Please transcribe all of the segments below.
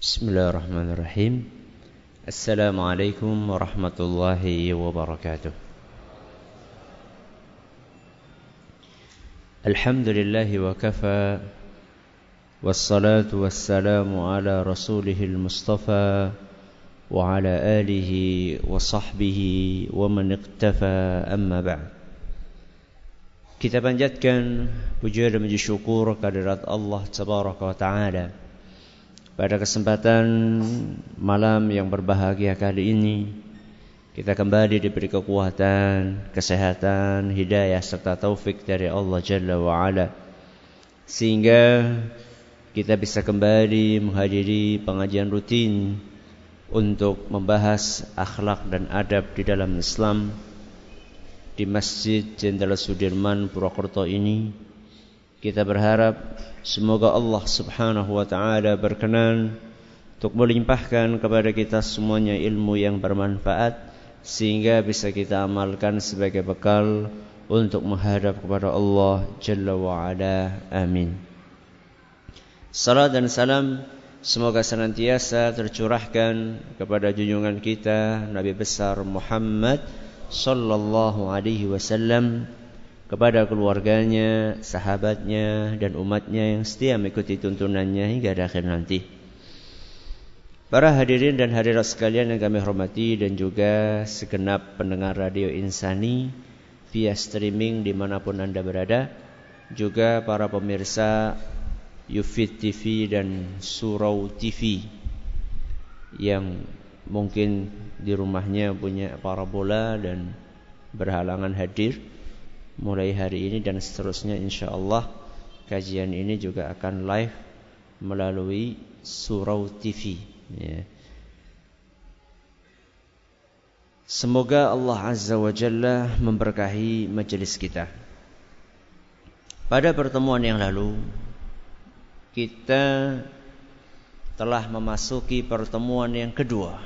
بسم الله الرحمن الرحيم السلام عليكم ورحمة الله وبركاته الحمد لله وكفى والصلاة والسلام على رسوله المصطفى وعلى آله وصحبه ومن اقتفى أما بعد Kita panjatkan puja dan kehadirat Allah Tabaraka wa Ta'ala. Pada kesempatan malam yang berbahagia kali ini Kita kembali diberi kekuatan, kesehatan, hidayah serta taufik dari Allah Jalla wa Ala. Sehingga kita bisa kembali menghadiri pengajian rutin Untuk membahas akhlak dan adab di dalam Islam di Masjid Jenderal Sudirman Purwokerto ini kita berharap semoga Allah Subhanahu wa taala berkenan untuk melimpahkan kepada kita semuanya ilmu yang bermanfaat sehingga bisa kita amalkan sebagai bekal untuk menghadap kepada Allah Jalla wa ala. Amin. Salam dan salam semoga senantiasa tercurahkan kepada junjungan kita Nabi besar Muhammad sallallahu alaihi wasallam kepada keluarganya, sahabatnya dan umatnya yang setia mengikuti tuntunannya hingga akhir nanti. Para hadirin dan hadirat sekalian yang kami hormati dan juga segenap pendengar radio Insani via streaming di mana pun anda berada, juga para pemirsa Yufid TV dan Surau TV yang mungkin di rumahnya punya parabola dan berhalangan hadir mulai hari ini dan seterusnya insya Allah kajian ini juga akan live melalui Surau TV ya. Semoga Allah Azza wa Jalla memberkahi majelis kita. Pada pertemuan yang lalu kita telah memasuki pertemuan yang kedua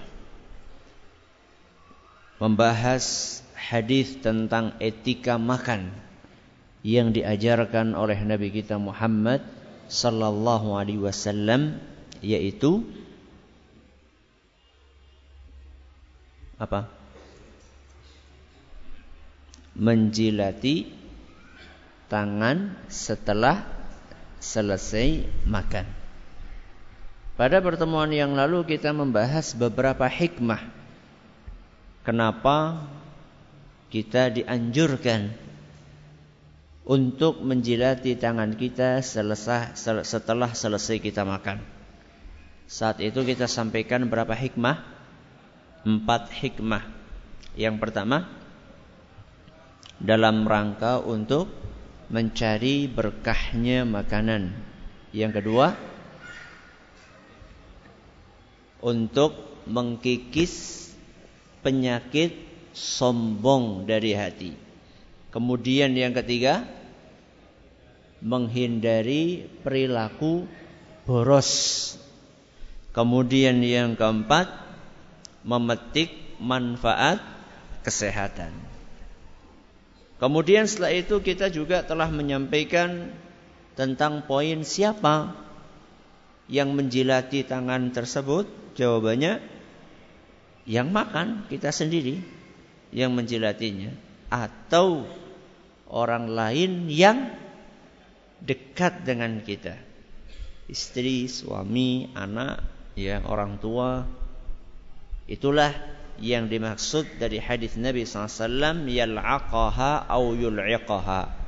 membahas hadis tentang etika makan yang diajarkan oleh Nabi kita Muhammad sallallahu alaihi wasallam yaitu apa? Menjilati tangan setelah selesai makan. Pada pertemuan yang lalu kita membahas beberapa hikmah Kenapa kita dianjurkan untuk menjilati tangan kita selesai, setelah selesai kita makan. Saat itu kita sampaikan berapa hikmah? Empat hikmah. Yang pertama, dalam rangka untuk mencari berkahnya makanan. Yang kedua, untuk mengkikis penyakit sombong dari hati. Kemudian yang ketiga, menghindari perilaku boros. Kemudian yang keempat, memetik manfaat kesehatan. Kemudian setelah itu kita juga telah menyampaikan tentang poin siapa yang menjilati tangan tersebut. Jawabannya yang makan kita sendiri yang menjilatinya atau orang lain yang dekat dengan kita. Istri, suami, anak, ya orang tua. Itulah yang dimaksud dari hadis Nabi SAW yal'aqaha au yul'iqaha.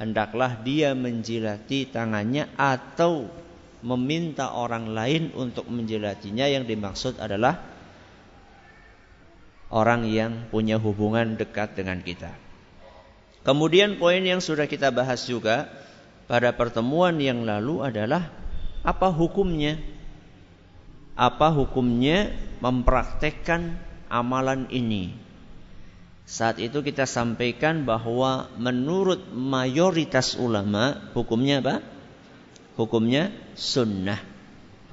Hendaklah dia menjilati tangannya atau meminta orang lain untuk menjilatinya yang dimaksud adalah orang yang punya hubungan dekat dengan kita. Kemudian poin yang sudah kita bahas juga pada pertemuan yang lalu adalah apa hukumnya? Apa hukumnya mempraktekkan amalan ini? Saat itu kita sampaikan bahwa menurut mayoritas ulama hukumnya apa? Hukumnya sunnah.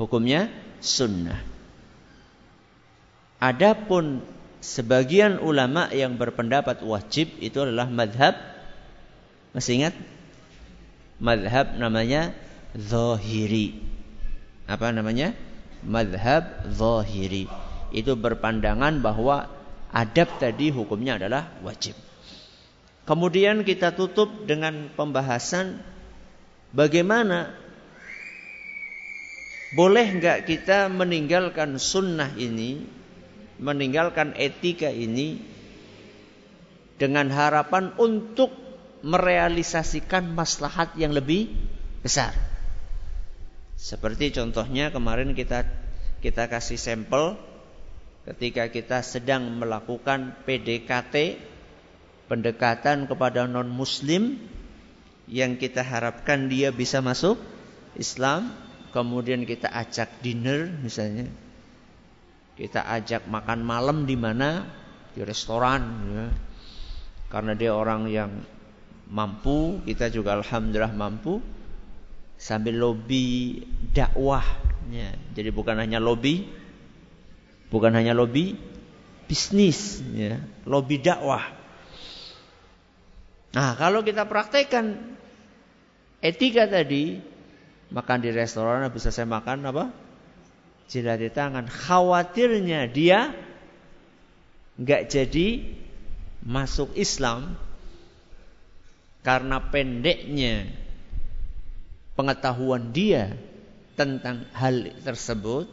Hukumnya sunnah. Adapun sebagian ulama yang berpendapat wajib itu adalah madhab masih ingat madhab namanya zohiri apa namanya madhab zahiri. Itu berpandangan bahwa adab tadi hukumnya adalah wajib. Kemudian kita tutup dengan pembahasan bagaimana boleh nggak kita meninggalkan sunnah ini, meninggalkan etika ini dengan harapan untuk merealisasikan maslahat yang lebih besar. Seperti contohnya kemarin kita kita kasih sampel ketika kita sedang melakukan PDKT pendekatan kepada non muslim yang kita harapkan dia bisa masuk Islam kemudian kita ajak dinner misalnya kita ajak makan malam di mana? Di restoran ya. karena dia orang yang mampu kita juga alhamdulillah mampu. Sambil lobby dakwahnya jadi bukan hanya lobby bukan hanya lobby bisnis ya. Lobby dakwah. Nah, kalau kita praktekkan etika tadi, makan di restoran bisa saya makan apa? Jilat di tangan. Khawatirnya dia nggak jadi masuk Islam karena pendeknya pengetahuan dia tentang hal tersebut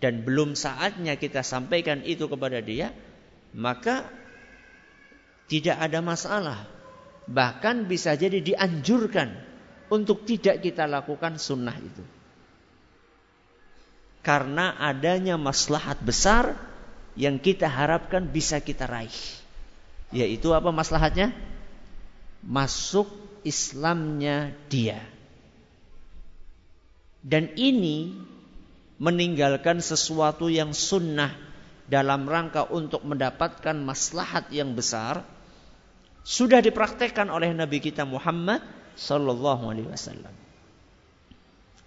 dan belum saatnya kita sampaikan itu kepada dia, maka tidak ada masalah. Bahkan bisa jadi dianjurkan untuk tidak kita lakukan sunnah itu. Karena adanya maslahat besar yang kita harapkan bisa kita raih. Yaitu apa maslahatnya? Masuk Islamnya dia. Dan ini meninggalkan sesuatu yang sunnah dalam rangka untuk mendapatkan maslahat yang besar sudah dipraktekkan oleh Nabi kita Muhammad Sallallahu Alaihi Wasallam.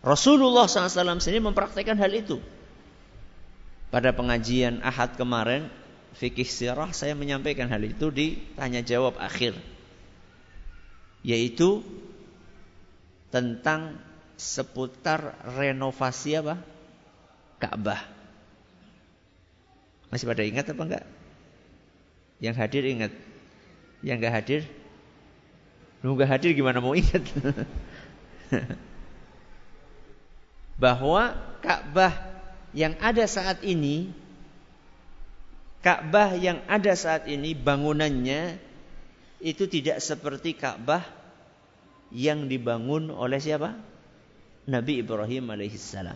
Rasulullah SAW sendiri mempraktekkan hal itu. Pada pengajian Ahad kemarin, fikih sirah saya menyampaikan hal itu di tanya jawab akhir. Yaitu tentang seputar renovasi apa? Ka'bah. Masih pada ingat apa enggak? Yang hadir ingat yang gak hadir? Gak hadir gimana mau ingat? Bahwa Ka'bah yang ada saat ini Ka'bah yang ada saat ini bangunannya itu tidak seperti Ka'bah yang dibangun oleh siapa? Nabi Ibrahim alaihissalam.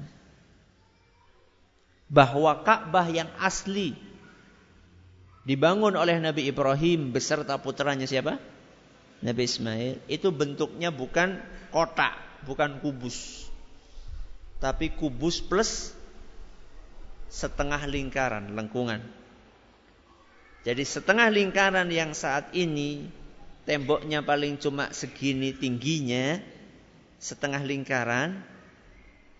Bahwa Ka'bah yang asli dibangun oleh Nabi Ibrahim beserta putranya siapa? Nabi Ismail. Itu bentuknya bukan kotak, bukan kubus. Tapi kubus plus setengah lingkaran, lengkungan. Jadi setengah lingkaran yang saat ini temboknya paling cuma segini tingginya, setengah lingkaran,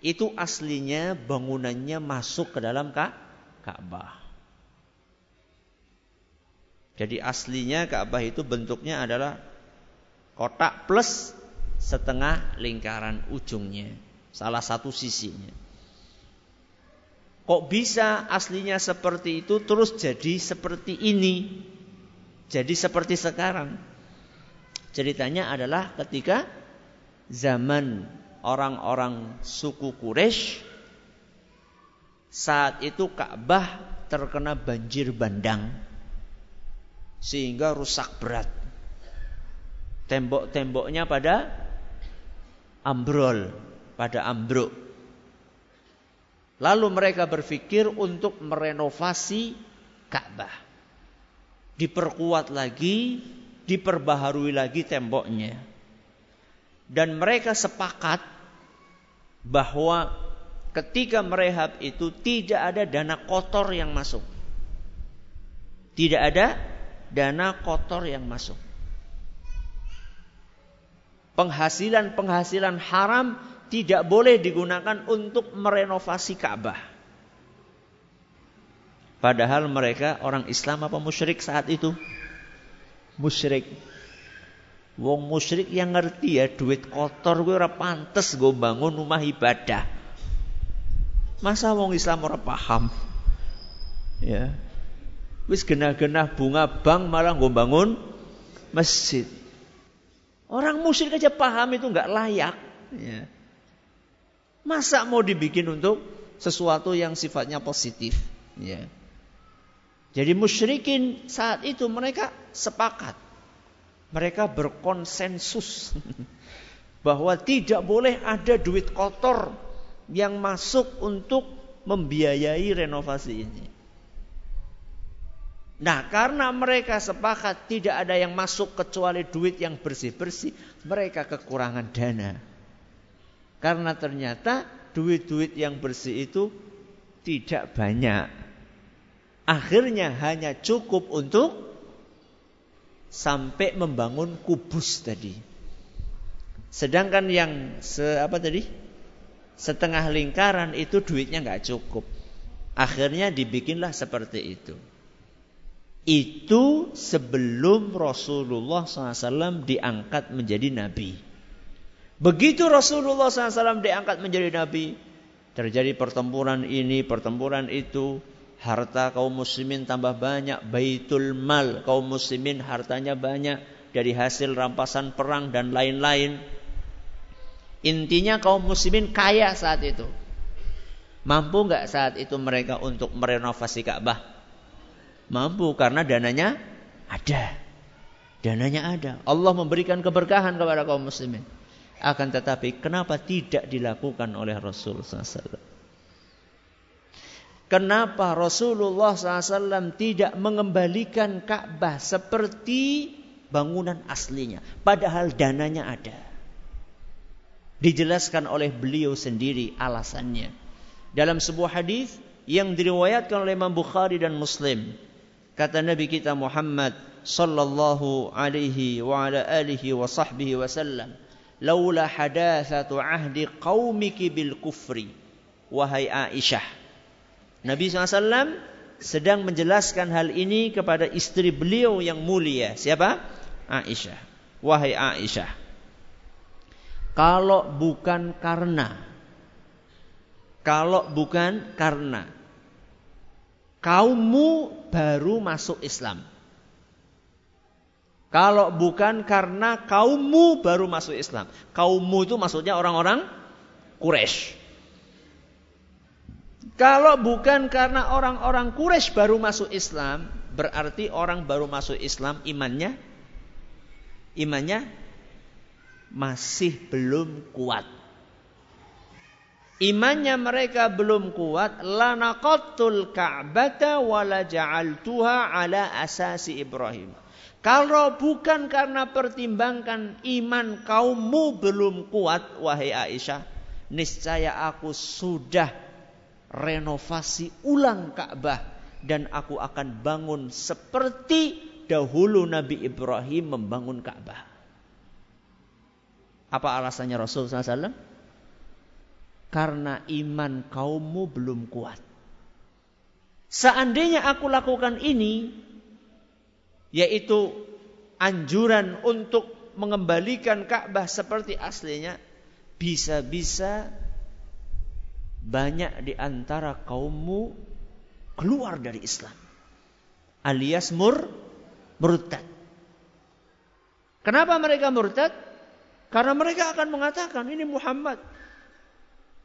itu aslinya bangunannya masuk ke dalam Ka'bah. Jadi aslinya Ka'bah itu bentuknya adalah kotak plus setengah lingkaran ujungnya. Salah satu sisinya. Kok bisa aslinya seperti itu terus jadi seperti ini? Jadi seperti sekarang. Ceritanya adalah ketika zaman orang-orang suku Quraisy saat itu Ka'bah terkena banjir bandang sehingga rusak berat. Tembok-temboknya pada ambrol, pada ambruk. Lalu mereka berpikir untuk merenovasi Ka'bah. Diperkuat lagi, diperbaharui lagi temboknya. Dan mereka sepakat bahwa ketika merehab itu tidak ada dana kotor yang masuk. Tidak ada dana kotor yang masuk. Penghasilan-penghasilan haram tidak boleh digunakan untuk merenovasi Ka'bah. Padahal mereka orang Islam apa musyrik saat itu? Musyrik. Wong musyrik yang ngerti ya duit kotor gue ora pantes gue bangun rumah ibadah. Masa wong Islam ora paham? Ya. Wis genah-genah bunga bank malah nggo bangun masjid. Orang musyrik aja paham itu nggak layak. Ya. Masa mau dibikin untuk sesuatu yang sifatnya positif? Ya. Jadi musyrikin saat itu mereka sepakat. Mereka berkonsensus bahwa tidak boleh ada duit kotor yang masuk untuk membiayai renovasi ini. Nah, karena mereka sepakat tidak ada yang masuk kecuali duit yang bersih-bersih, mereka kekurangan dana. Karena ternyata duit-duit yang bersih itu tidak banyak. Akhirnya hanya cukup untuk sampai membangun kubus tadi. Sedangkan yang se apa tadi? Setengah lingkaran itu duitnya nggak cukup. Akhirnya dibikinlah seperti itu itu sebelum Rasulullah SAW diangkat menjadi nabi. Begitu Rasulullah SAW diangkat menjadi nabi, terjadi pertempuran ini, pertempuran itu, harta kaum muslimin tambah banyak, baitul mal kaum muslimin hartanya banyak dari hasil rampasan perang dan lain-lain. Intinya kaum muslimin kaya saat itu. Mampu nggak saat itu mereka untuk merenovasi Ka'bah? Mampu karena dananya ada. Dananya ada. Allah memberikan keberkahan kepada kaum muslimin. Akan tetapi kenapa tidak dilakukan oleh Rasul SAW? Kenapa Rasulullah SAW tidak mengembalikan Ka'bah seperti bangunan aslinya? Padahal dananya ada. Dijelaskan oleh beliau sendiri alasannya. Dalam sebuah hadis yang diriwayatkan oleh Imam Bukhari dan Muslim Kata Nabi kita Muhammad sallallahu alaihi wa ala alihi wa sahbihi "Laula hadatsatu ahdi qaumiki bil kufri." Wahai Aisyah. Nabi SAW sedang menjelaskan hal ini kepada istri beliau yang mulia. Siapa? Aisyah. Wahai Aisyah. Kalau bukan karena kalau bukan karena kaummu baru masuk Islam. Kalau bukan karena kaummu baru masuk Islam. Kaummu itu maksudnya orang-orang Quraisy. Kalau bukan karena orang-orang Quraisy baru masuk Islam, berarti orang baru masuk Islam imannya imannya masih belum kuat imannya mereka belum kuat lanaqattul ka'bata wala ja'altuha ala asasi Ibrahim. Kalau bukan karena pertimbangkan iman kaummu belum kuat wahai Aisyah, niscaya aku sudah renovasi ulang Ka'bah dan aku akan bangun seperti dahulu Nabi Ibrahim membangun Ka'bah. Apa alasannya Rasul SAW? karena iman kaummu belum kuat. Seandainya aku lakukan ini, yaitu anjuran untuk mengembalikan Ka'bah seperti aslinya, bisa-bisa banyak di antara kaummu keluar dari Islam. Alias mur, murtad. Kenapa mereka murtad? Karena mereka akan mengatakan ini Muhammad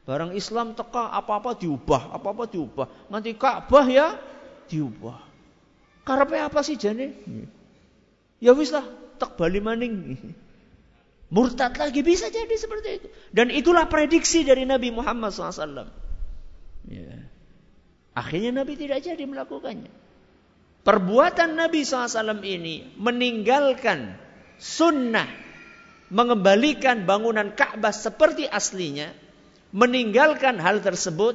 Barang Islam teka apa-apa diubah, apa-apa diubah. Nanti Ka'bah ya diubah. Karepe apa sih jane? Ya wis lah, tak bali maning. Murtad lagi bisa jadi seperti itu. Dan itulah prediksi dari Nabi Muhammad SAW. Ya. Akhirnya Nabi tidak jadi melakukannya. Perbuatan Nabi SAW ini meninggalkan sunnah mengembalikan bangunan Ka'bah seperti aslinya meninggalkan hal tersebut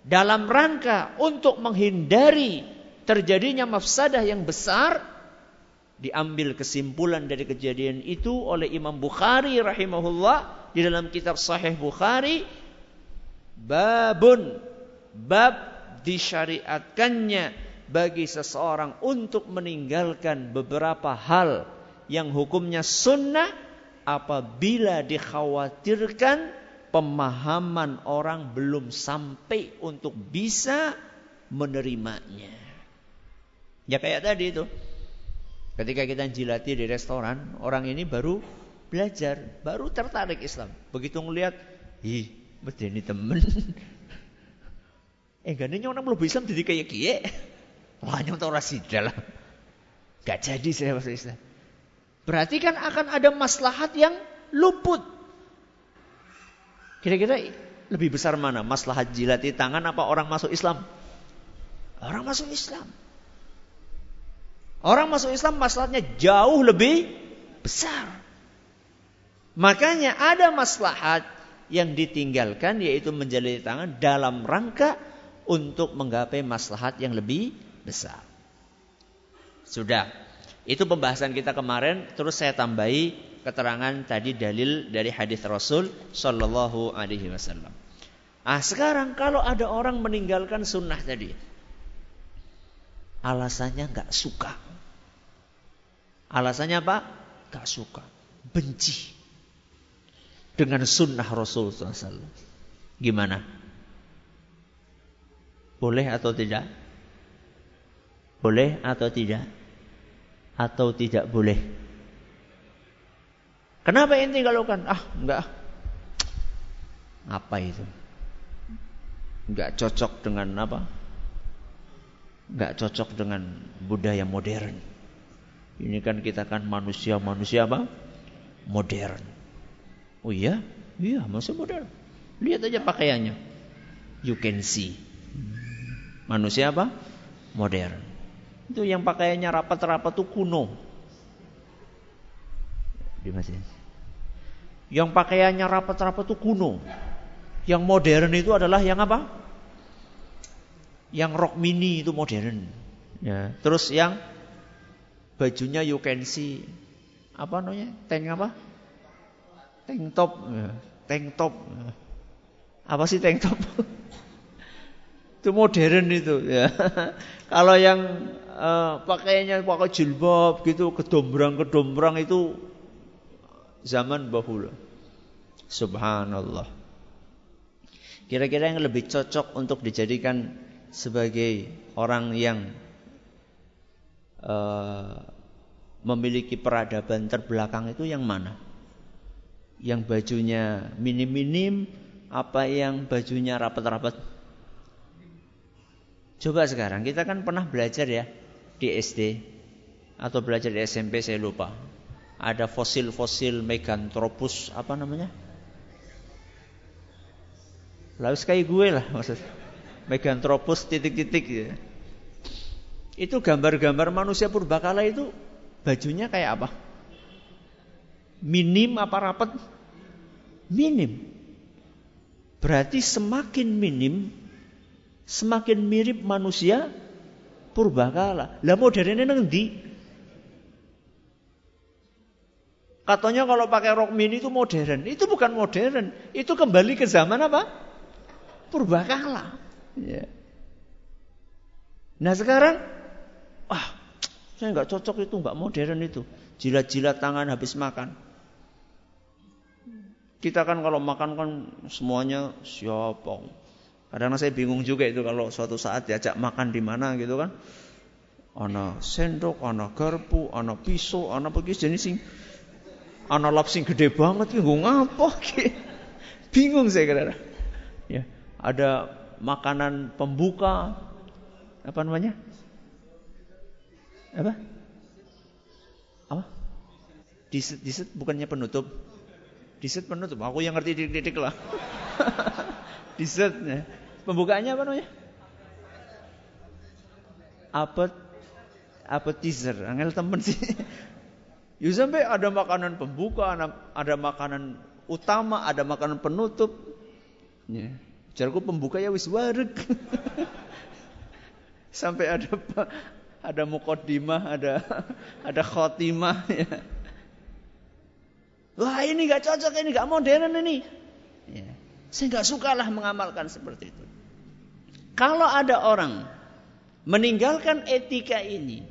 dalam rangka untuk menghindari terjadinya mafsadah yang besar diambil kesimpulan dari kejadian itu oleh Imam Bukhari rahimahullah di dalam kitab Sahih Bukhari babun bab disyariatkannya bagi seseorang untuk meninggalkan beberapa hal yang hukumnya sunnah apabila dikhawatirkan pemahaman orang belum sampai untuk bisa menerimanya. Ya kayak tadi itu. Ketika kita jilati di restoran, orang ini baru belajar, baru tertarik Islam. Begitu ngelihat, ih, mesti ini temen. eh, gak orang belum Islam jadi kayak kie. Wah, nyong tau rasidah lah. Gak jadi saya masuk Islam. Berarti kan akan ada maslahat yang luput. Kira-kira lebih besar mana? Maslahat jilati tangan apa orang masuk Islam? Orang masuk Islam. Orang masuk Islam maslahatnya jauh lebih besar. Makanya ada maslahat yang ditinggalkan yaitu menjalani tangan dalam rangka untuk menggapai maslahat yang lebih besar. Sudah. Itu pembahasan kita kemarin. Terus saya tambahi keterangan tadi dalil dari hadis Rasul Shallallahu Alaihi Wasallam. Ah sekarang kalau ada orang meninggalkan sunnah tadi, alasannya nggak suka. Alasannya apa? Gak suka, benci dengan sunnah Rasul SAW. Gimana? Boleh atau tidak? Boleh atau tidak? Atau tidak boleh? Kenapa inti kalau kan? Ah, enggak. Apa itu? Enggak cocok dengan apa? Enggak cocok dengan budaya modern. Ini kan kita kan manusia-manusia apa? Modern. Oh iya? Iya, manusia modern. Lihat aja pakaiannya. You can see. Manusia apa? Modern. Itu yang pakaiannya rapat-rapat tuh kuno. Yang pakaiannya rapat-rapat tuh kuno. Yang modern itu adalah yang apa? Yang rok mini itu modern. Ya. Terus yang bajunya you can see apa namanya? Tank apa? Tank top. Ya. Tank top. Apa sih tank top? itu modern itu ya. Kalau yang uh, pakaiannya pakai jilbab gitu, kedombrang-kedombrang itu zaman bahula. Subhanallah. Kira-kira yang lebih cocok untuk dijadikan sebagai orang yang uh, memiliki peradaban terbelakang itu yang mana? Yang bajunya minim-minim apa yang bajunya rapat-rapat? Coba sekarang kita kan pernah belajar ya di SD atau belajar di SMP saya lupa. Ada fosil-fosil Meganthropus apa namanya? Lalu kayak gue lah maksud. Meganthropus titik-titik ya. Itu gambar-gambar manusia purbakala itu bajunya kayak apa? Minim apa rapat? Minim. Berarti semakin minim semakin mirip manusia purbakala. Lah modernnya nanti. Katanya kalau pakai rok mini itu modern. Itu bukan modern. Itu kembali ke zaman apa? Purbakala. Ya. Nah sekarang, ah, saya nggak cocok itu, nggak modern itu. Jilat-jilat tangan habis makan. Kita kan kalau makan kan semuanya siapa? Kadang saya bingung juga itu kalau suatu saat diajak makan di mana gitu kan. Ana sendok, ana garpu, ana pisau, ana pergi jenis sing ana lap sing gede banget ki nggo ngapa. Bingung saya kira. Ya, ada makanan pembuka apa namanya? Apa? Apa? Diset, diset bukannya penutup. Diset penutup. Aku yang ngerti titik-titik lah. diset ya. Pembukaannya apa namanya? Apa appetizer, angel temen sih. Ya sampai ada makanan pembuka, ada makanan utama, ada makanan penutup. Ya. Jarku pembuka ya wis wareg. sampai ada ada mukodimah, ada ada khotimah ya. Wah ini gak cocok, ini gak modern ini. Ya. Saya gak suka lah mengamalkan seperti itu. Kalau ada orang meninggalkan etika ini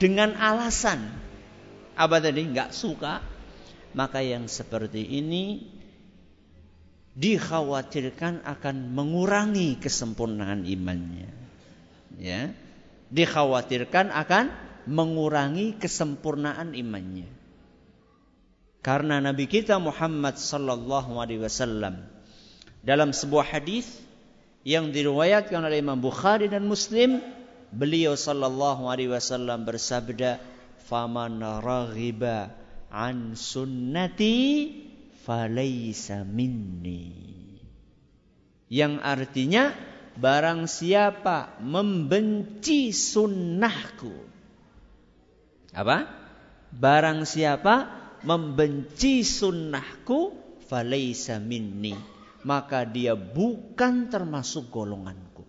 dengan alasan apa tadi nggak suka, maka yang seperti ini dikhawatirkan akan mengurangi kesempurnaan imannya. Ya. Dikhawatirkan akan mengurangi kesempurnaan imannya. Karena Nabi kita Muhammad sallallahu alaihi wasallam dalam sebuah hadis yang diriwayatkan oleh Imam Bukhari dan Muslim, beliau sallallahu alaihi wasallam bersabda, "Faman raghiba an sunnati falaisa minni. Yang artinya barang siapa membenci sunnahku. Apa? Barang siapa membenci sunnahku falaisa minni. Maka dia bukan termasuk golonganku.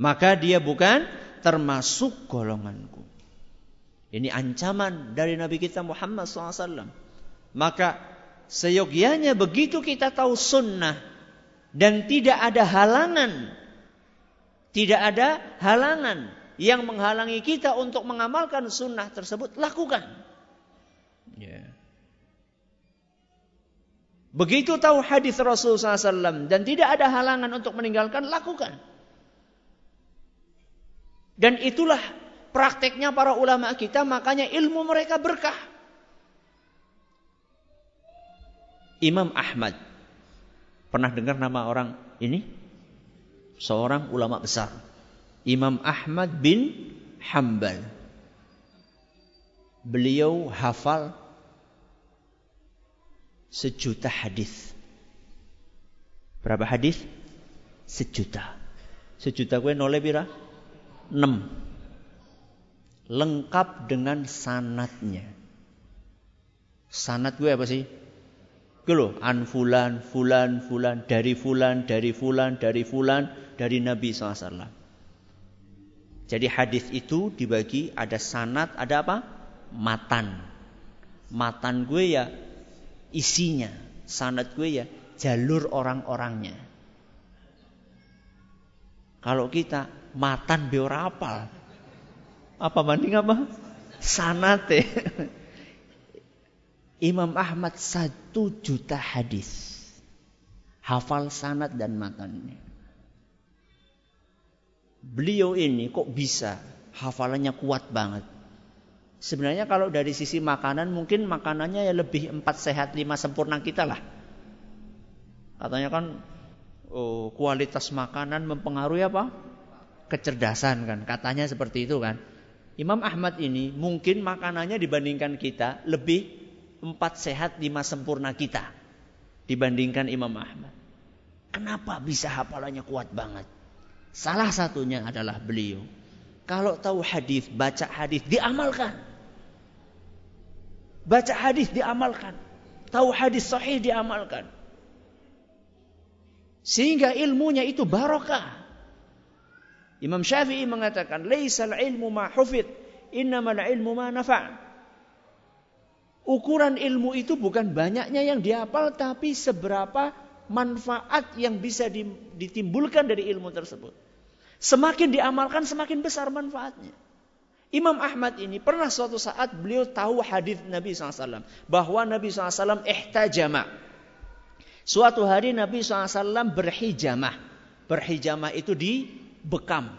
Maka dia bukan termasuk golonganku. Ini ancaman dari Nabi kita Muhammad SAW. Maka Seyogianya begitu kita tahu sunnah dan tidak ada halangan, tidak ada halangan yang menghalangi kita untuk mengamalkan sunnah tersebut, lakukan. Yeah. Begitu tahu hadis Rasul SAW dan tidak ada halangan untuk meninggalkan, lakukan. Dan itulah prakteknya para ulama kita, makanya ilmu mereka berkah. Imam Ahmad. Pernah dengar nama orang ini? Seorang ulama besar. Imam Ahmad bin Hambal. Beliau hafal sejuta hadis. Berapa hadis? Sejuta. Sejuta gue nolnya pira? 6. Lengkap dengan sanatnya. Sanat gue apa sih? Gitu an fulan, fulan, fulan, dari fulan, dari fulan, dari fulan, dari Nabi SAW. Jadi hadis itu dibagi ada sanat, ada apa? Matan. Matan gue ya isinya. Sanat gue ya jalur orang-orangnya. Kalau kita matan biar apal. Apa banding apa? Sanate. Imam Ahmad satu juta hadis. Hafal sanat dan matannya. Beliau ini kok bisa hafalannya kuat banget. Sebenarnya kalau dari sisi makanan mungkin makanannya ya lebih empat sehat lima sempurna kita lah. Katanya kan oh, kualitas makanan mempengaruhi apa? Kecerdasan kan. Katanya seperti itu kan. Imam Ahmad ini mungkin makanannya dibandingkan kita lebih empat sehat lima sempurna kita dibandingkan Imam Ahmad. Kenapa bisa hafalannya kuat banget? Salah satunya adalah beliau. Kalau tahu hadis, baca hadis, diamalkan. Baca hadis diamalkan. Tahu hadis sahih diamalkan. Sehingga ilmunya itu barokah. Imam Syafi'i mengatakan, "Laisal ilmu ma hufid, innamal ilmu ma nafa'." Ukuran ilmu itu bukan banyaknya yang dihafal, tapi seberapa manfaat yang bisa ditimbulkan dari ilmu tersebut. Semakin diamalkan, semakin besar manfaatnya. Imam Ahmad ini pernah suatu saat beliau tahu hadis Nabi SAW. Bahwa Nabi SAW ihtajama. Suatu hari Nabi SAW berhijamah. Berhijamah itu di bekam.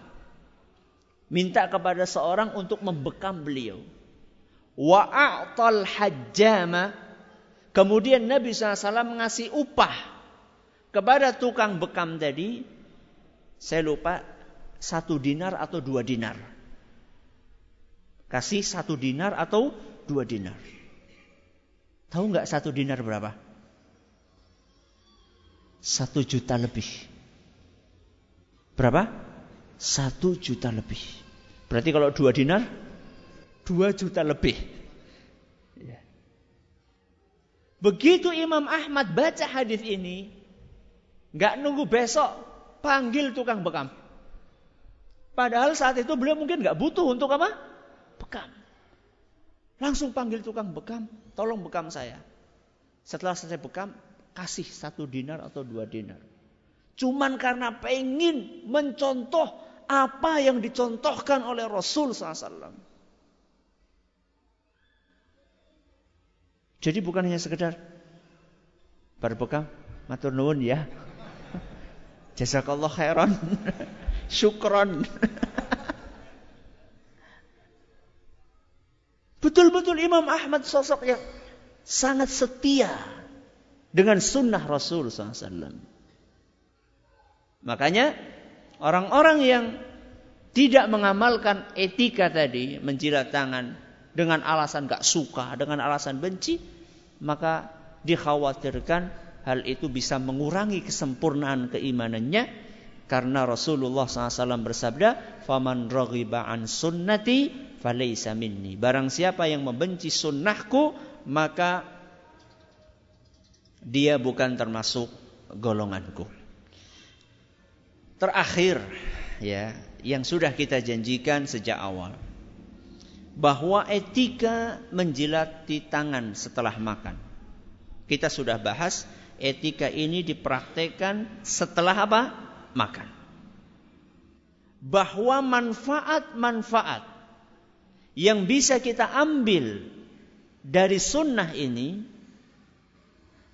Minta kepada seorang untuk membekam beliau wa a'tal hajjama. Kemudian Nabi SAW mengasih upah kepada tukang bekam tadi. Saya lupa satu dinar atau dua dinar. Kasih satu dinar atau dua dinar. Tahu nggak satu dinar berapa? Satu juta lebih. Berapa? Satu juta lebih. Berarti kalau dua dinar Dua juta lebih. Ya. Begitu Imam Ahmad baca hadis ini, nggak nunggu besok, panggil tukang bekam. Padahal saat itu beliau mungkin nggak butuh untuk apa? Bekam. Langsung panggil tukang bekam, tolong bekam saya. Setelah selesai bekam, kasih satu dinar atau dua dinar. Cuman karena pengen mencontoh apa yang dicontohkan oleh Rasul SAW. Jadi bukan hanya sekedar berbekam, Matur nuwun ya. Jazakallah khairan. Syukron. Betul-betul Imam Ahmad sosok yang sangat setia dengan sunnah Rasul SAW. Makanya orang-orang yang tidak mengamalkan etika tadi, menjilat tangan dengan alasan gak suka, dengan alasan benci, maka dikhawatirkan hal itu bisa mengurangi kesempurnaan keimanannya karena Rasulullah SAW bersabda, "Faman raghiba an sunnati falaysa minni." Barang siapa yang membenci sunnahku, maka dia bukan termasuk golonganku. Terakhir ya, yang sudah kita janjikan sejak awal bahwa etika menjilati tangan setelah makan. Kita sudah bahas etika ini dipraktekkan setelah apa? Makan. Bahwa manfaat-manfaat yang bisa kita ambil dari sunnah ini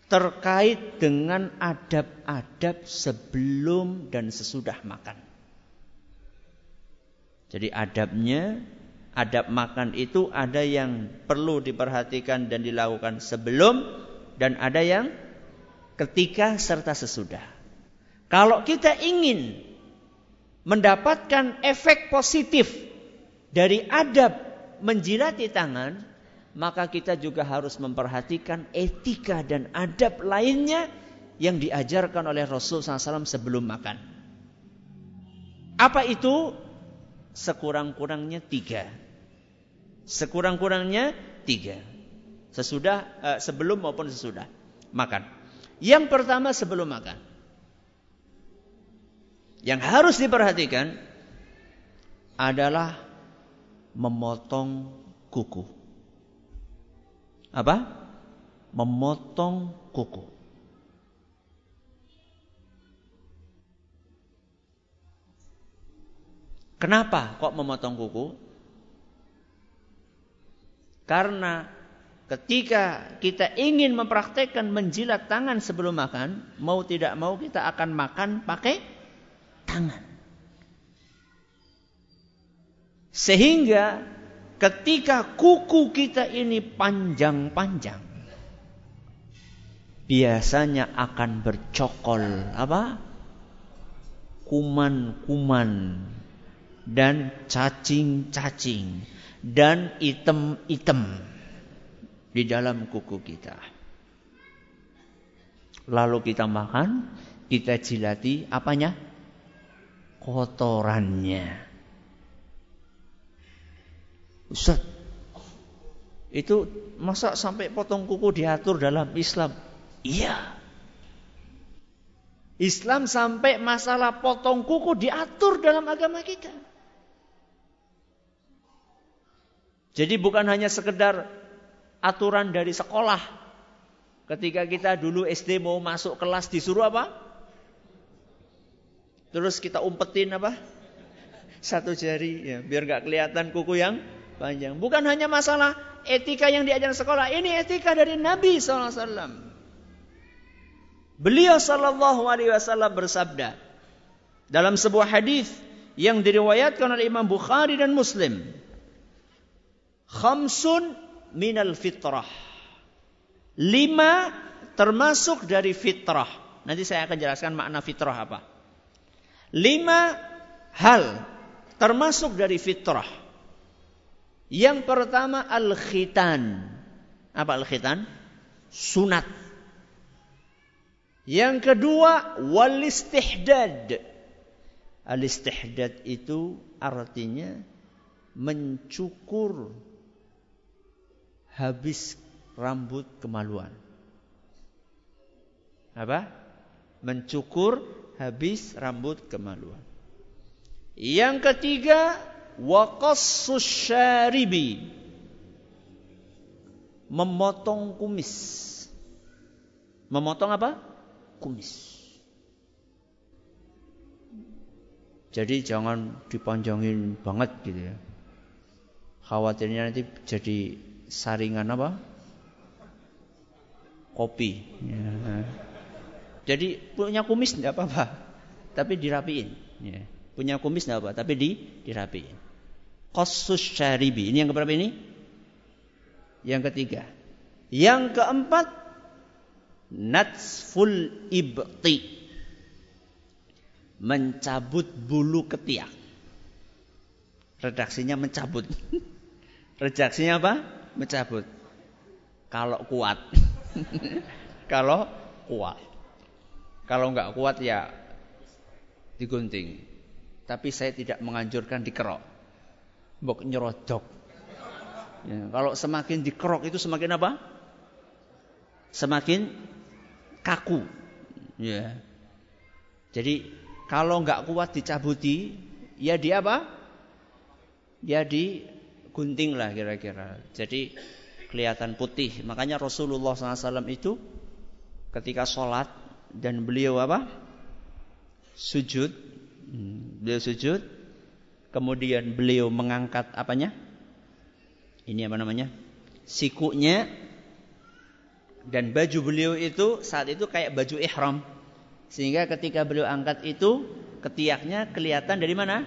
terkait dengan adab-adab sebelum dan sesudah makan. Jadi adabnya, adab makan itu ada yang perlu diperhatikan dan dilakukan sebelum dan ada yang ketika serta sesudah. Kalau kita ingin mendapatkan efek positif dari adab menjilati tangan, maka kita juga harus memperhatikan etika dan adab lainnya yang diajarkan oleh Rasul SAW sebelum makan. Apa itu? Sekurang-kurangnya tiga. Sekurang-kurangnya tiga. Sesudah, uh, sebelum maupun sesudah makan. Yang pertama sebelum makan. Yang harus diperhatikan adalah memotong kuku apa? Memotong kuku. Kenapa kok memotong kuku? Karena ketika kita ingin mempraktekkan menjilat tangan sebelum makan, mau tidak mau kita akan makan pakai tangan. Sehingga ketika kuku kita ini panjang-panjang biasanya akan bercokol apa kuman-kuman dan cacing-cacing dan item-item di dalam kuku kita lalu kita makan kita jilati apanya kotorannya Ustaz, itu masa sampai potong kuku diatur dalam Islam? Iya. Islam sampai masalah potong kuku diatur dalam agama kita. Jadi bukan hanya sekedar aturan dari sekolah. Ketika kita dulu SD mau masuk kelas disuruh apa? Terus kita umpetin apa? Satu jari ya, biar gak kelihatan kuku yang panjang. Bukan hanya masalah etika yang diajar sekolah. Ini etika dari Nabi SAW. Beliau Sallallahu Alaihi Wasallam bersabda dalam sebuah hadis yang diriwayatkan oleh Imam Bukhari dan Muslim. Khamsun minal fitrah. Lima termasuk dari fitrah. Nanti saya akan jelaskan makna fitrah apa. Lima hal termasuk dari fitrah. Yang pertama al-khitan. Apa al-khitan? Sunat. Yang kedua wal-istihdad. Al-istihdad itu artinya mencukur habis rambut kemaluan. Apa? Mencukur habis rambut kemaluan. Yang ketiga wa syaribi memotong kumis memotong apa kumis jadi jangan dipanjangin banget gitu ya khawatirnya nanti jadi saringan apa kopi ya. Jadi punya kumis tidak apa-apa, tapi dirapiin. Ya. Punya kumis tidak apa, tapi di dirapiin. Kosus syaribi. Ini yang keberapa ini? Yang ketiga. Yang keempat, natsful ibti. Mencabut bulu ketiak. Redaksinya mencabut. Redaksinya apa? Mencabut. Kalau kuat. Kalau kuat. Kalau nggak kuat ya digunting. Tapi saya tidak menganjurkan dikerok. Bok nyerodok. Ya, kalau semakin dikerok itu semakin apa? Semakin kaku. Ya. Jadi kalau nggak kuat dicabuti, ya dia apa? Ya digunting lah kira-kira. Jadi kelihatan putih. Makanya Rasulullah SAW itu ketika sholat dan beliau apa? Sujud. Hmm, beliau sujud. Kemudian beliau mengangkat apanya? Ini apa namanya? Sikunya dan baju beliau itu saat itu kayak baju ihram. Sehingga ketika beliau angkat itu ketiaknya kelihatan dari mana?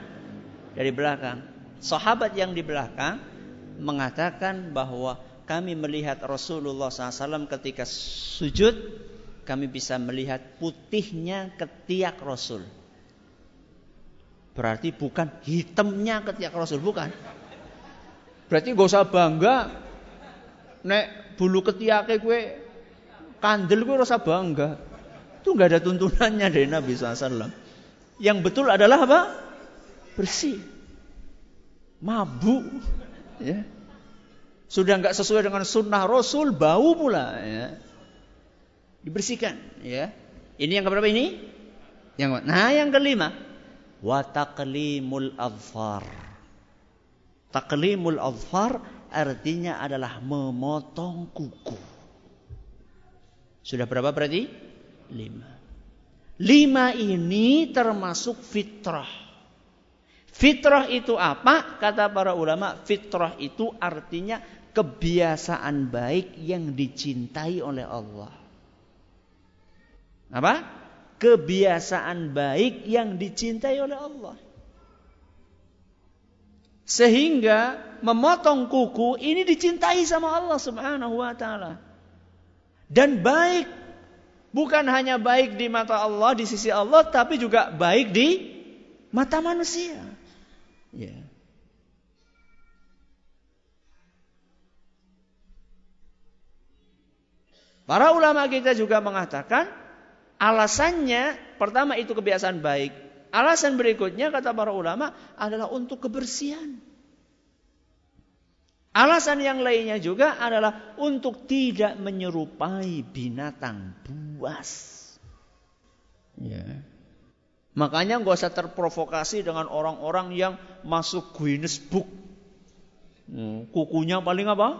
Dari belakang. Sahabat yang di belakang mengatakan bahwa kami melihat Rasulullah SAW ketika sujud kami bisa melihat putihnya ketiak Rasul. Berarti bukan hitamnya ketiak Rasul, bukan. Berarti gak usah bangga nek bulu ketiaknya gue kandel gue rasa bangga. Itu nggak ada tuntunannya dari Nabi SAW. Yang betul adalah apa? Bersih. Mabuk. Ya. Sudah nggak sesuai dengan sunnah Rasul, bau pula. Ya. Dibersihkan ya. Ini yang keberapa ini? Yang nah yang kelima. Wa taqlimul adfar taqlimul adfar artinya adalah memotong kuku. Sudah berapa berarti? Lima. Lima ini termasuk fitrah fitrah itu apa kata para ulama fitrah itu artinya kebiasaan baik yang dicintai oleh Allah apa? Kebiasaan baik yang dicintai oleh Allah. Sehingga memotong kuku ini dicintai sama Allah Subhanahu wa taala. Dan baik bukan hanya baik di mata Allah di sisi Allah tapi juga baik di mata manusia. Ya. Para ulama kita juga mengatakan Alasannya pertama itu kebiasaan baik. Alasan berikutnya kata para ulama adalah untuk kebersihan. Alasan yang lainnya juga adalah untuk tidak menyerupai binatang buas. Ya. Makanya nggak usah terprovokasi dengan orang-orang yang masuk Guinness Book. Hmm, kukunya paling apa?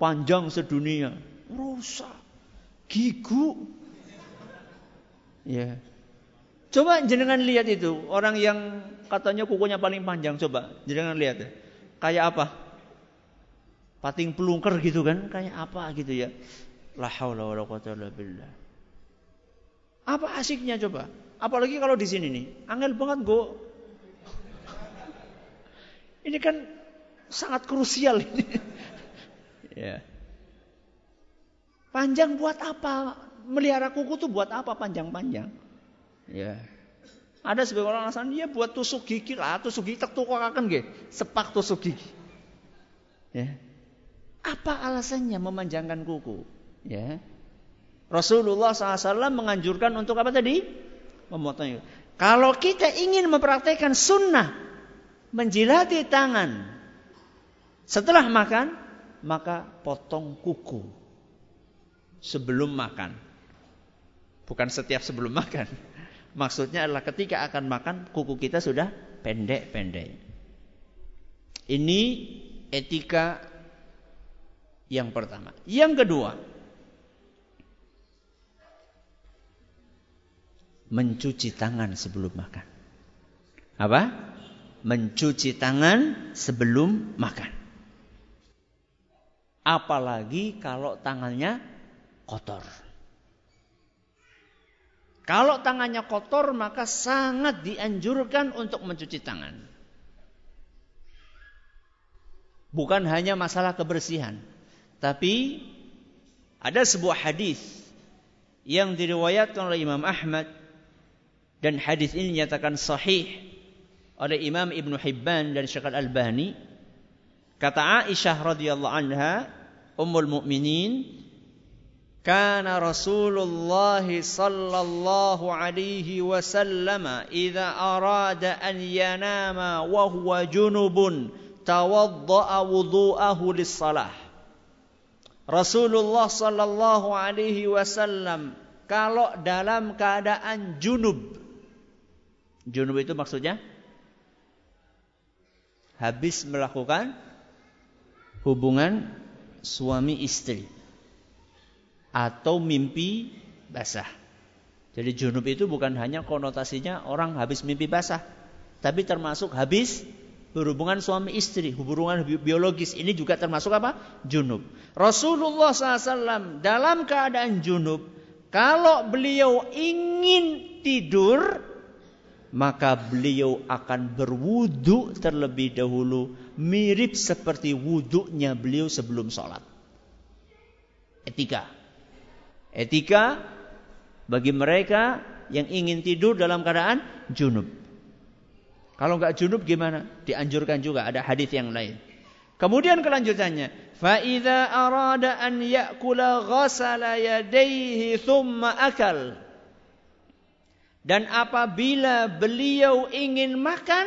Panjang sedunia. Rusak. Gigu. Ya. Coba jenengan lihat itu orang yang katanya kukunya paling panjang coba jenengan lihat ya. Kayak apa? Pating pelungker gitu kan? Kayak apa gitu ya? La haula quwata illa billah. Apa asiknya coba? Apalagi kalau di sini nih, angel banget go. Ini kan sangat krusial ini. ya. Panjang buat apa? melihara kuku tuh buat apa panjang-panjang? Ya. Ada sebagian orang alasan dia buat tusuk gigi lah, tusuk gigi tak akan ge, sepak tusuk gigi. Ya. Apa alasannya memanjangkan kuku? Ya. Rasulullah SAW menganjurkan untuk apa tadi? Memotong. Kalau kita ingin mempraktekkan sunnah, menjilati tangan setelah makan, maka potong kuku sebelum makan. Bukan setiap sebelum makan. Maksudnya adalah ketika akan makan kuku kita sudah pendek-pendek. Ini etika yang pertama. Yang kedua, mencuci tangan sebelum makan. Apa? Mencuci tangan sebelum makan. Apalagi kalau tangannya kotor. Kalau tangannya kotor maka sangat dianjurkan untuk mencuci tangan. Bukan hanya masalah kebersihan, tapi ada sebuah hadis yang diriwayatkan oleh Imam Ahmad dan hadis ini dinyatakan sahih oleh Imam Ibn Hibban dan Syekh Al-Albani. Kata Aisyah radhiyallahu anha ummul mukminin kana Rasulullah sallallahu alaihi wasallam idza arada an yanama wa huwa junubun tawaddaa wudhu'ahu lis-salah. Rasulullah sallallahu alaihi wasallam kalau dalam keadaan junub junub itu maksudnya habis melakukan hubungan suami istri atau mimpi basah. Jadi junub itu bukan hanya konotasinya orang habis mimpi basah, tapi termasuk habis berhubungan suami istri, hubungan biologis ini juga termasuk apa? Junub. Rasulullah SAW dalam keadaan junub, kalau beliau ingin tidur, maka beliau akan berwudu terlebih dahulu, mirip seperti wudhunya beliau sebelum sholat. Etika. Etika bagi mereka yang ingin tidur dalam keadaan junub. Kalau enggak junub gimana? Dianjurkan juga ada hadis yang lain. Kemudian kelanjutannya, fa idza arada an ya'kula ghasala yadayhi thumma akal. Dan apabila beliau ingin makan,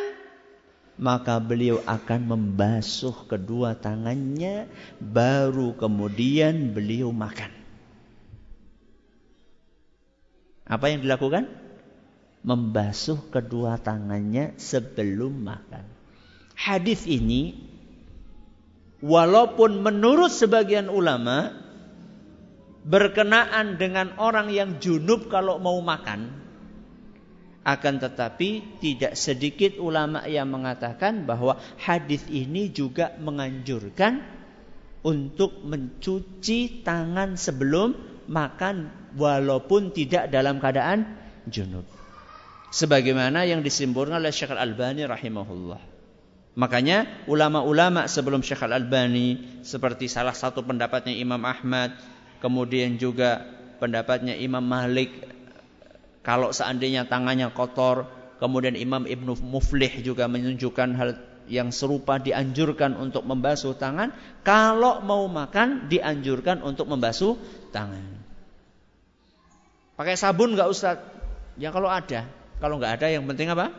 maka beliau akan membasuh kedua tangannya baru kemudian beliau makan. Apa yang dilakukan? Membasuh kedua tangannya sebelum makan. Hadis ini walaupun menurut sebagian ulama berkenaan dengan orang yang junub kalau mau makan akan tetapi tidak sedikit ulama yang mengatakan bahwa hadis ini juga menganjurkan untuk mencuci tangan sebelum makan walaupun tidak dalam keadaan junub. Sebagaimana yang disimbolkan oleh Syekh Al-Albani rahimahullah. Makanya ulama-ulama sebelum Syekh Al-Albani seperti salah satu pendapatnya Imam Ahmad, kemudian juga pendapatnya Imam Malik kalau seandainya tangannya kotor, kemudian Imam Ibnu Muflih juga menunjukkan hal yang serupa dianjurkan untuk membasuh tangan, kalau mau makan dianjurkan untuk membasuh tangan. Pakai sabun nggak Ustaz? Ya kalau ada. Kalau nggak ada yang penting apa?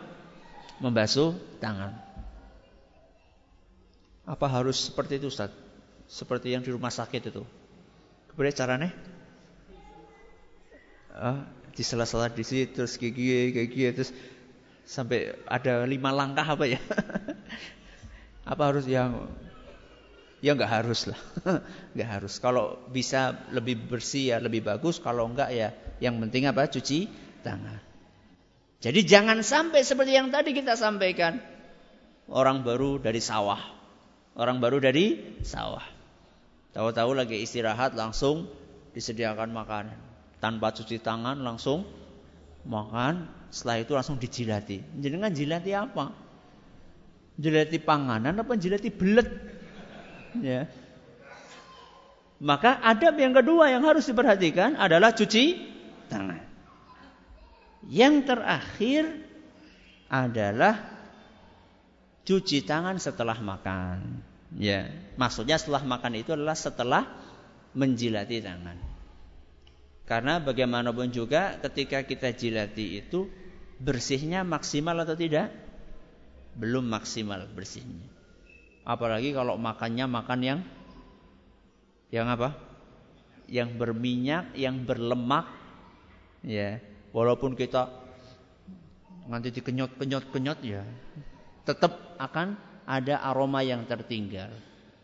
Membasuh tangan. Apa harus seperti itu Ustaz? Seperti yang di rumah sakit itu. Kemudian caranya? Ah, di sela-sela di sini terus gigi gigi terus sampai ada lima langkah apa ya? apa harus yang Ya nggak harus lah, nggak harus. Kalau bisa lebih bersih ya lebih bagus. Kalau enggak ya yang penting apa? Cuci tangan. Jadi jangan sampai seperti yang tadi kita sampaikan. Orang baru dari sawah. Orang baru dari sawah. Tahu-tahu lagi istirahat langsung disediakan makanan. Tanpa cuci tangan langsung makan. Setelah itu langsung dijilati. Kan jilati apa? Jilati panganan apa jilati belet? Ya. Maka adab yang kedua yang harus diperhatikan adalah cuci tangan. Yang terakhir adalah cuci tangan setelah makan. Ya, maksudnya setelah makan itu adalah setelah menjilati tangan. Karena bagaimanapun juga ketika kita jilati itu bersihnya maksimal atau tidak? Belum maksimal bersihnya. Apalagi kalau makannya makan yang yang apa? Yang berminyak, yang berlemak. Ya, walaupun kita nanti dikenyot-kenyot-kenyot ya, tetap akan ada aroma yang tertinggal.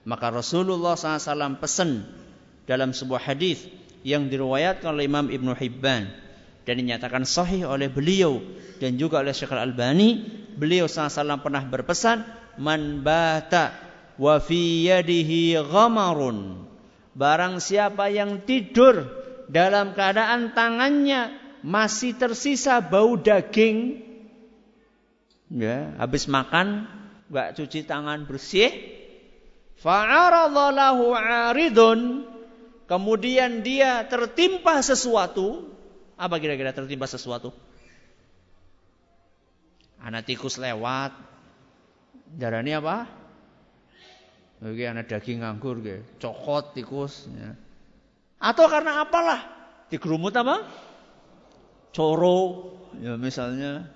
Maka Rasulullah SAW pesan dalam sebuah hadis yang diriwayatkan oleh Imam Ibn Hibban dan dinyatakan sahih oleh beliau dan juga oleh Syekh Al-Albani, beliau SAW pernah berpesan, man bata wa fi yadihi ghamarun. Barang siapa yang tidur dalam keadaan tangannya masih tersisa bau daging, ya, habis makan nggak cuci tangan bersih, fa'aradallahu aridun, kemudian dia tertimpa sesuatu, apa kira-kira tertimpa sesuatu? Anak tikus lewat, darahnya apa? Oke, anak daging nganggur, cokot tikus. Ya. Atau karena apalah? Digerumut apa? Coro, ya misalnya.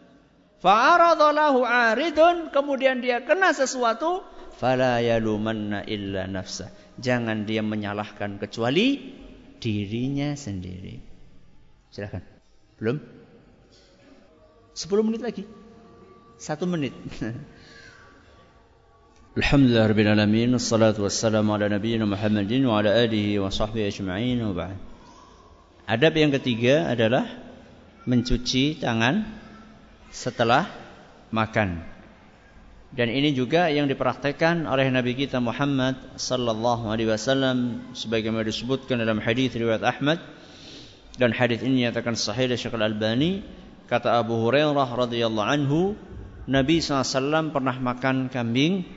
Aridun, kemudian dia kena sesuatu, fala yalumanna illa nafsa. Jangan dia menyalahkan kecuali dirinya sendiri. Silakan. Belum? 10 menit lagi. Satu menit. Alhamdulillah Rabbil Alamin Assalatu wassalamu ala nabiyyina Muhammadin Wa ala alihi wa sahbihi ajma'in wa Adab yang ketiga adalah Mencuci tangan Setelah makan Dan ini juga yang dipraktekkan oleh Nabi kita Muhammad Sallallahu alaihi wasallam Sebagaimana disebutkan dalam hadis riwayat Ahmad. Dan hadis ini nyatakan sahih dari Syekh Al-Albani Kata Abu Hurairah radhiyallahu anhu Nabi SAW pernah makan kambing.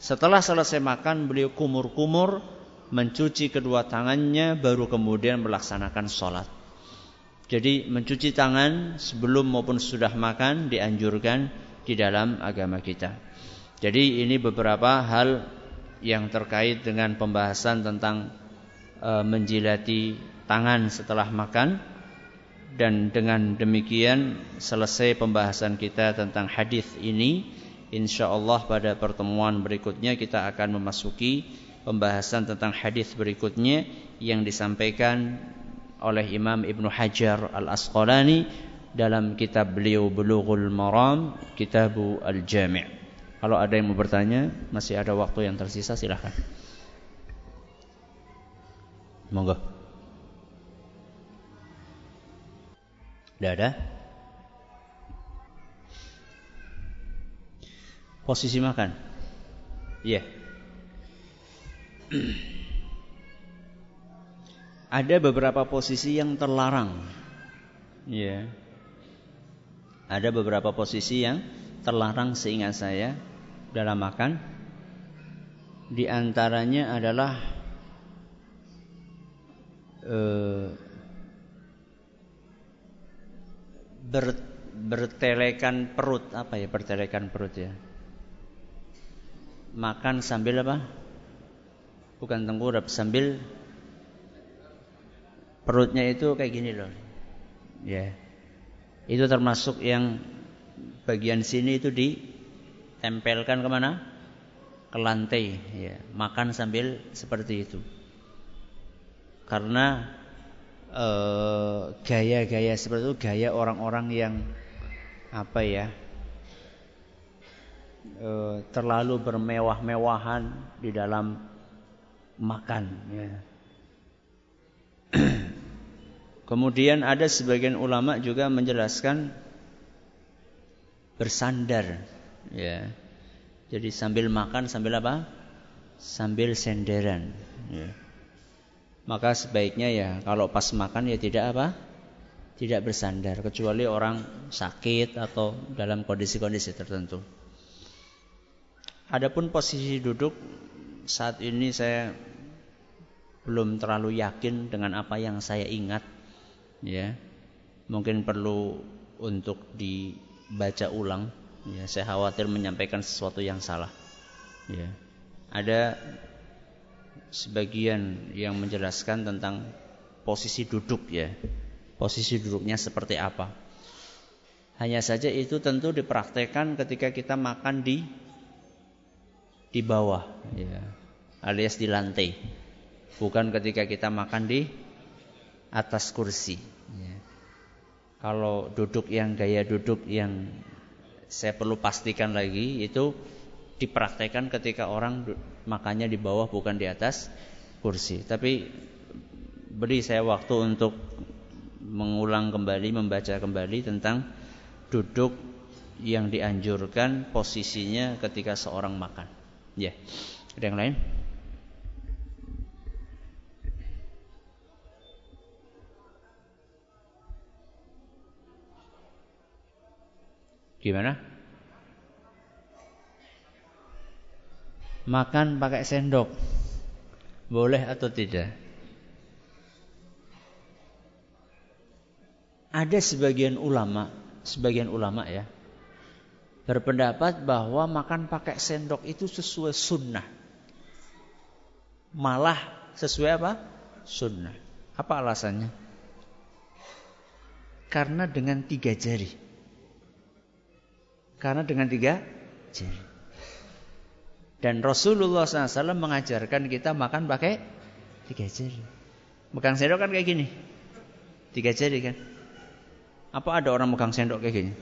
Setelah selesai makan beliau kumur-kumur mencuci kedua tangannya baru kemudian melaksanakan sholat. Jadi mencuci tangan sebelum maupun sudah makan dianjurkan di dalam agama kita. Jadi ini beberapa hal yang terkait dengan pembahasan tentang e, menjilati tangan setelah makan dan dengan demikian selesai pembahasan kita tentang hadis ini Insyaallah pada pertemuan berikutnya kita akan memasuki pembahasan tentang hadis berikutnya yang disampaikan oleh Imam Ibnu Hajar Al-Asqalani dalam kitab beliau Bulughul Maram, Kitabu Al-Jami'. Kalau ada yang mau bertanya, masih ada waktu yang tersisa silahkan. Monggo. Tidak posisi makan. Iya. Yeah. Ada beberapa posisi yang terlarang. Iya. Yeah. Ada beberapa posisi yang terlarang seingat saya dalam makan. Di antaranya adalah uh, ber, bertelekan perut apa ya bertelekan perut ya makan sambil apa? Bukan tengkurap, sambil perutnya itu kayak gini loh. Ya. Itu termasuk yang bagian sini itu ditempelkan ke mana? Ke lantai. Ya. Makan sambil seperti itu. Karena eh, gaya-gaya eh, seperti itu gaya orang-orang yang apa ya e, terlalu bermewah-mewahan di dalam makan. Ya. Kemudian ada sebagian ulama juga menjelaskan bersandar, ya. Jadi sambil makan sambil apa? Sambil senderan. Ya. Maka sebaiknya ya kalau pas makan ya tidak apa? Tidak bersandar kecuali orang sakit atau dalam kondisi-kondisi tertentu. Adapun posisi duduk saat ini saya belum terlalu yakin dengan apa yang saya ingat ya. Mungkin perlu untuk dibaca ulang ya. Saya khawatir menyampaikan sesuatu yang salah. Ya. Ada sebagian yang menjelaskan tentang posisi duduk ya. Posisi duduknya seperti apa? Hanya saja itu tentu dipraktekkan ketika kita makan di di bawah ya, alias di lantai bukan ketika kita makan di atas kursi ya. kalau duduk yang gaya duduk yang saya perlu pastikan lagi itu dipraktekkan ketika orang makannya di bawah bukan di atas kursi tapi beri saya waktu untuk mengulang kembali membaca kembali tentang duduk yang dianjurkan posisinya ketika seorang makan Ya. Ada yang lain? Gimana? Makan pakai sendok. Boleh atau tidak? Ada sebagian ulama, sebagian ulama ya, berpendapat bahwa makan pakai sendok itu sesuai sunnah. Malah sesuai apa? Sunnah. Apa alasannya? Karena dengan tiga jari. Karena dengan tiga jari. Dan Rasulullah SAW mengajarkan kita makan pakai tiga jari. Megang sendok kan kayak gini. Tiga jari kan. Apa ada orang megang sendok kayak gini?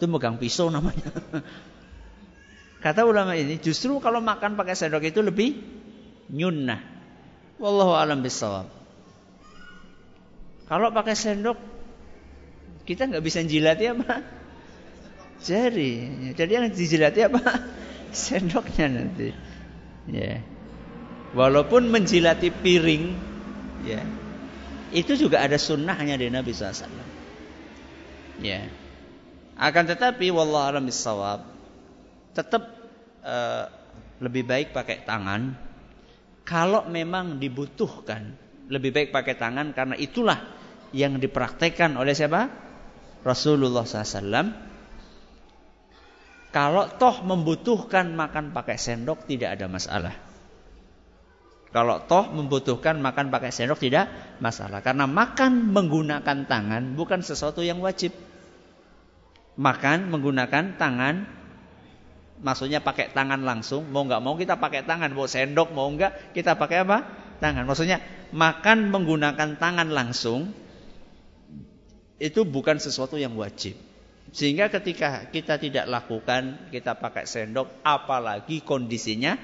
Itu megang pisau namanya. Kata ulama ini justru kalau makan pakai sendok itu lebih nyunnah. Wallahu alam bisawab. Kalau pakai sendok kita nggak bisa jilati apa? Jari. Jadi yang dijilati apa? Sendoknya nanti. Ya. Walaupun menjilati piring, ya. Itu juga ada sunnahnya di Nabi SAW. Ya. Akan tetapi wallah alam bisawab tetap uh, lebih baik pakai tangan kalau memang dibutuhkan. Lebih baik pakai tangan karena itulah yang dipraktekkan oleh siapa? Rasulullah SAW. Kalau toh membutuhkan makan pakai sendok tidak ada masalah. Kalau toh membutuhkan makan pakai sendok tidak masalah. Karena makan menggunakan tangan bukan sesuatu yang wajib. Makan menggunakan tangan maksudnya pakai tangan langsung. Mau nggak mau kita pakai tangan. Mau sendok mau nggak kita pakai apa? Tangan. Maksudnya makan menggunakan tangan langsung itu bukan sesuatu yang wajib sehingga ketika kita tidak lakukan kita pakai sendok apalagi kondisinya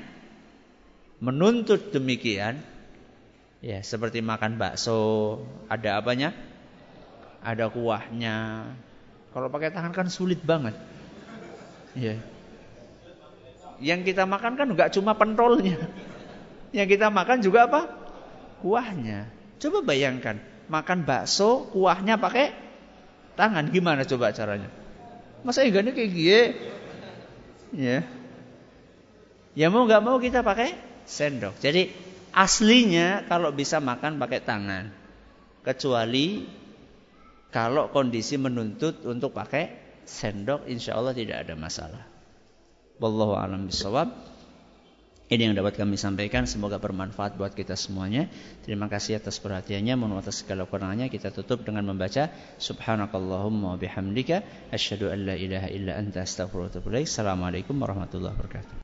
menuntut demikian ya seperti makan bakso ada apanya ada kuahnya kalau pakai tangan kan sulit banget. Ya. Yang kita makan kan nggak cuma pentolnya. Yang kita makan juga apa? Kuahnya. Coba bayangkan, makan bakso, kuahnya pakai tangan. Gimana coba caranya? Masa enggaknya kayak gini? Ya. Ya mau nggak mau kita pakai sendok. Jadi aslinya kalau bisa makan pakai tangan. Kecuali kalau kondisi menuntut untuk pakai sendok, insya Allah tidak ada masalah. Wallahu a'lam bishawab. Ini yang dapat kami sampaikan. Semoga bermanfaat buat kita semuanya. Terima kasih atas perhatiannya. Mohon atas segala kurangannya. Kita tutup dengan membaca Subhanakallahumma bihamdika. Asyhadu an la ilaha illa anta astaghfiruka Assalamualaikum warahmatullahi wabarakatuh.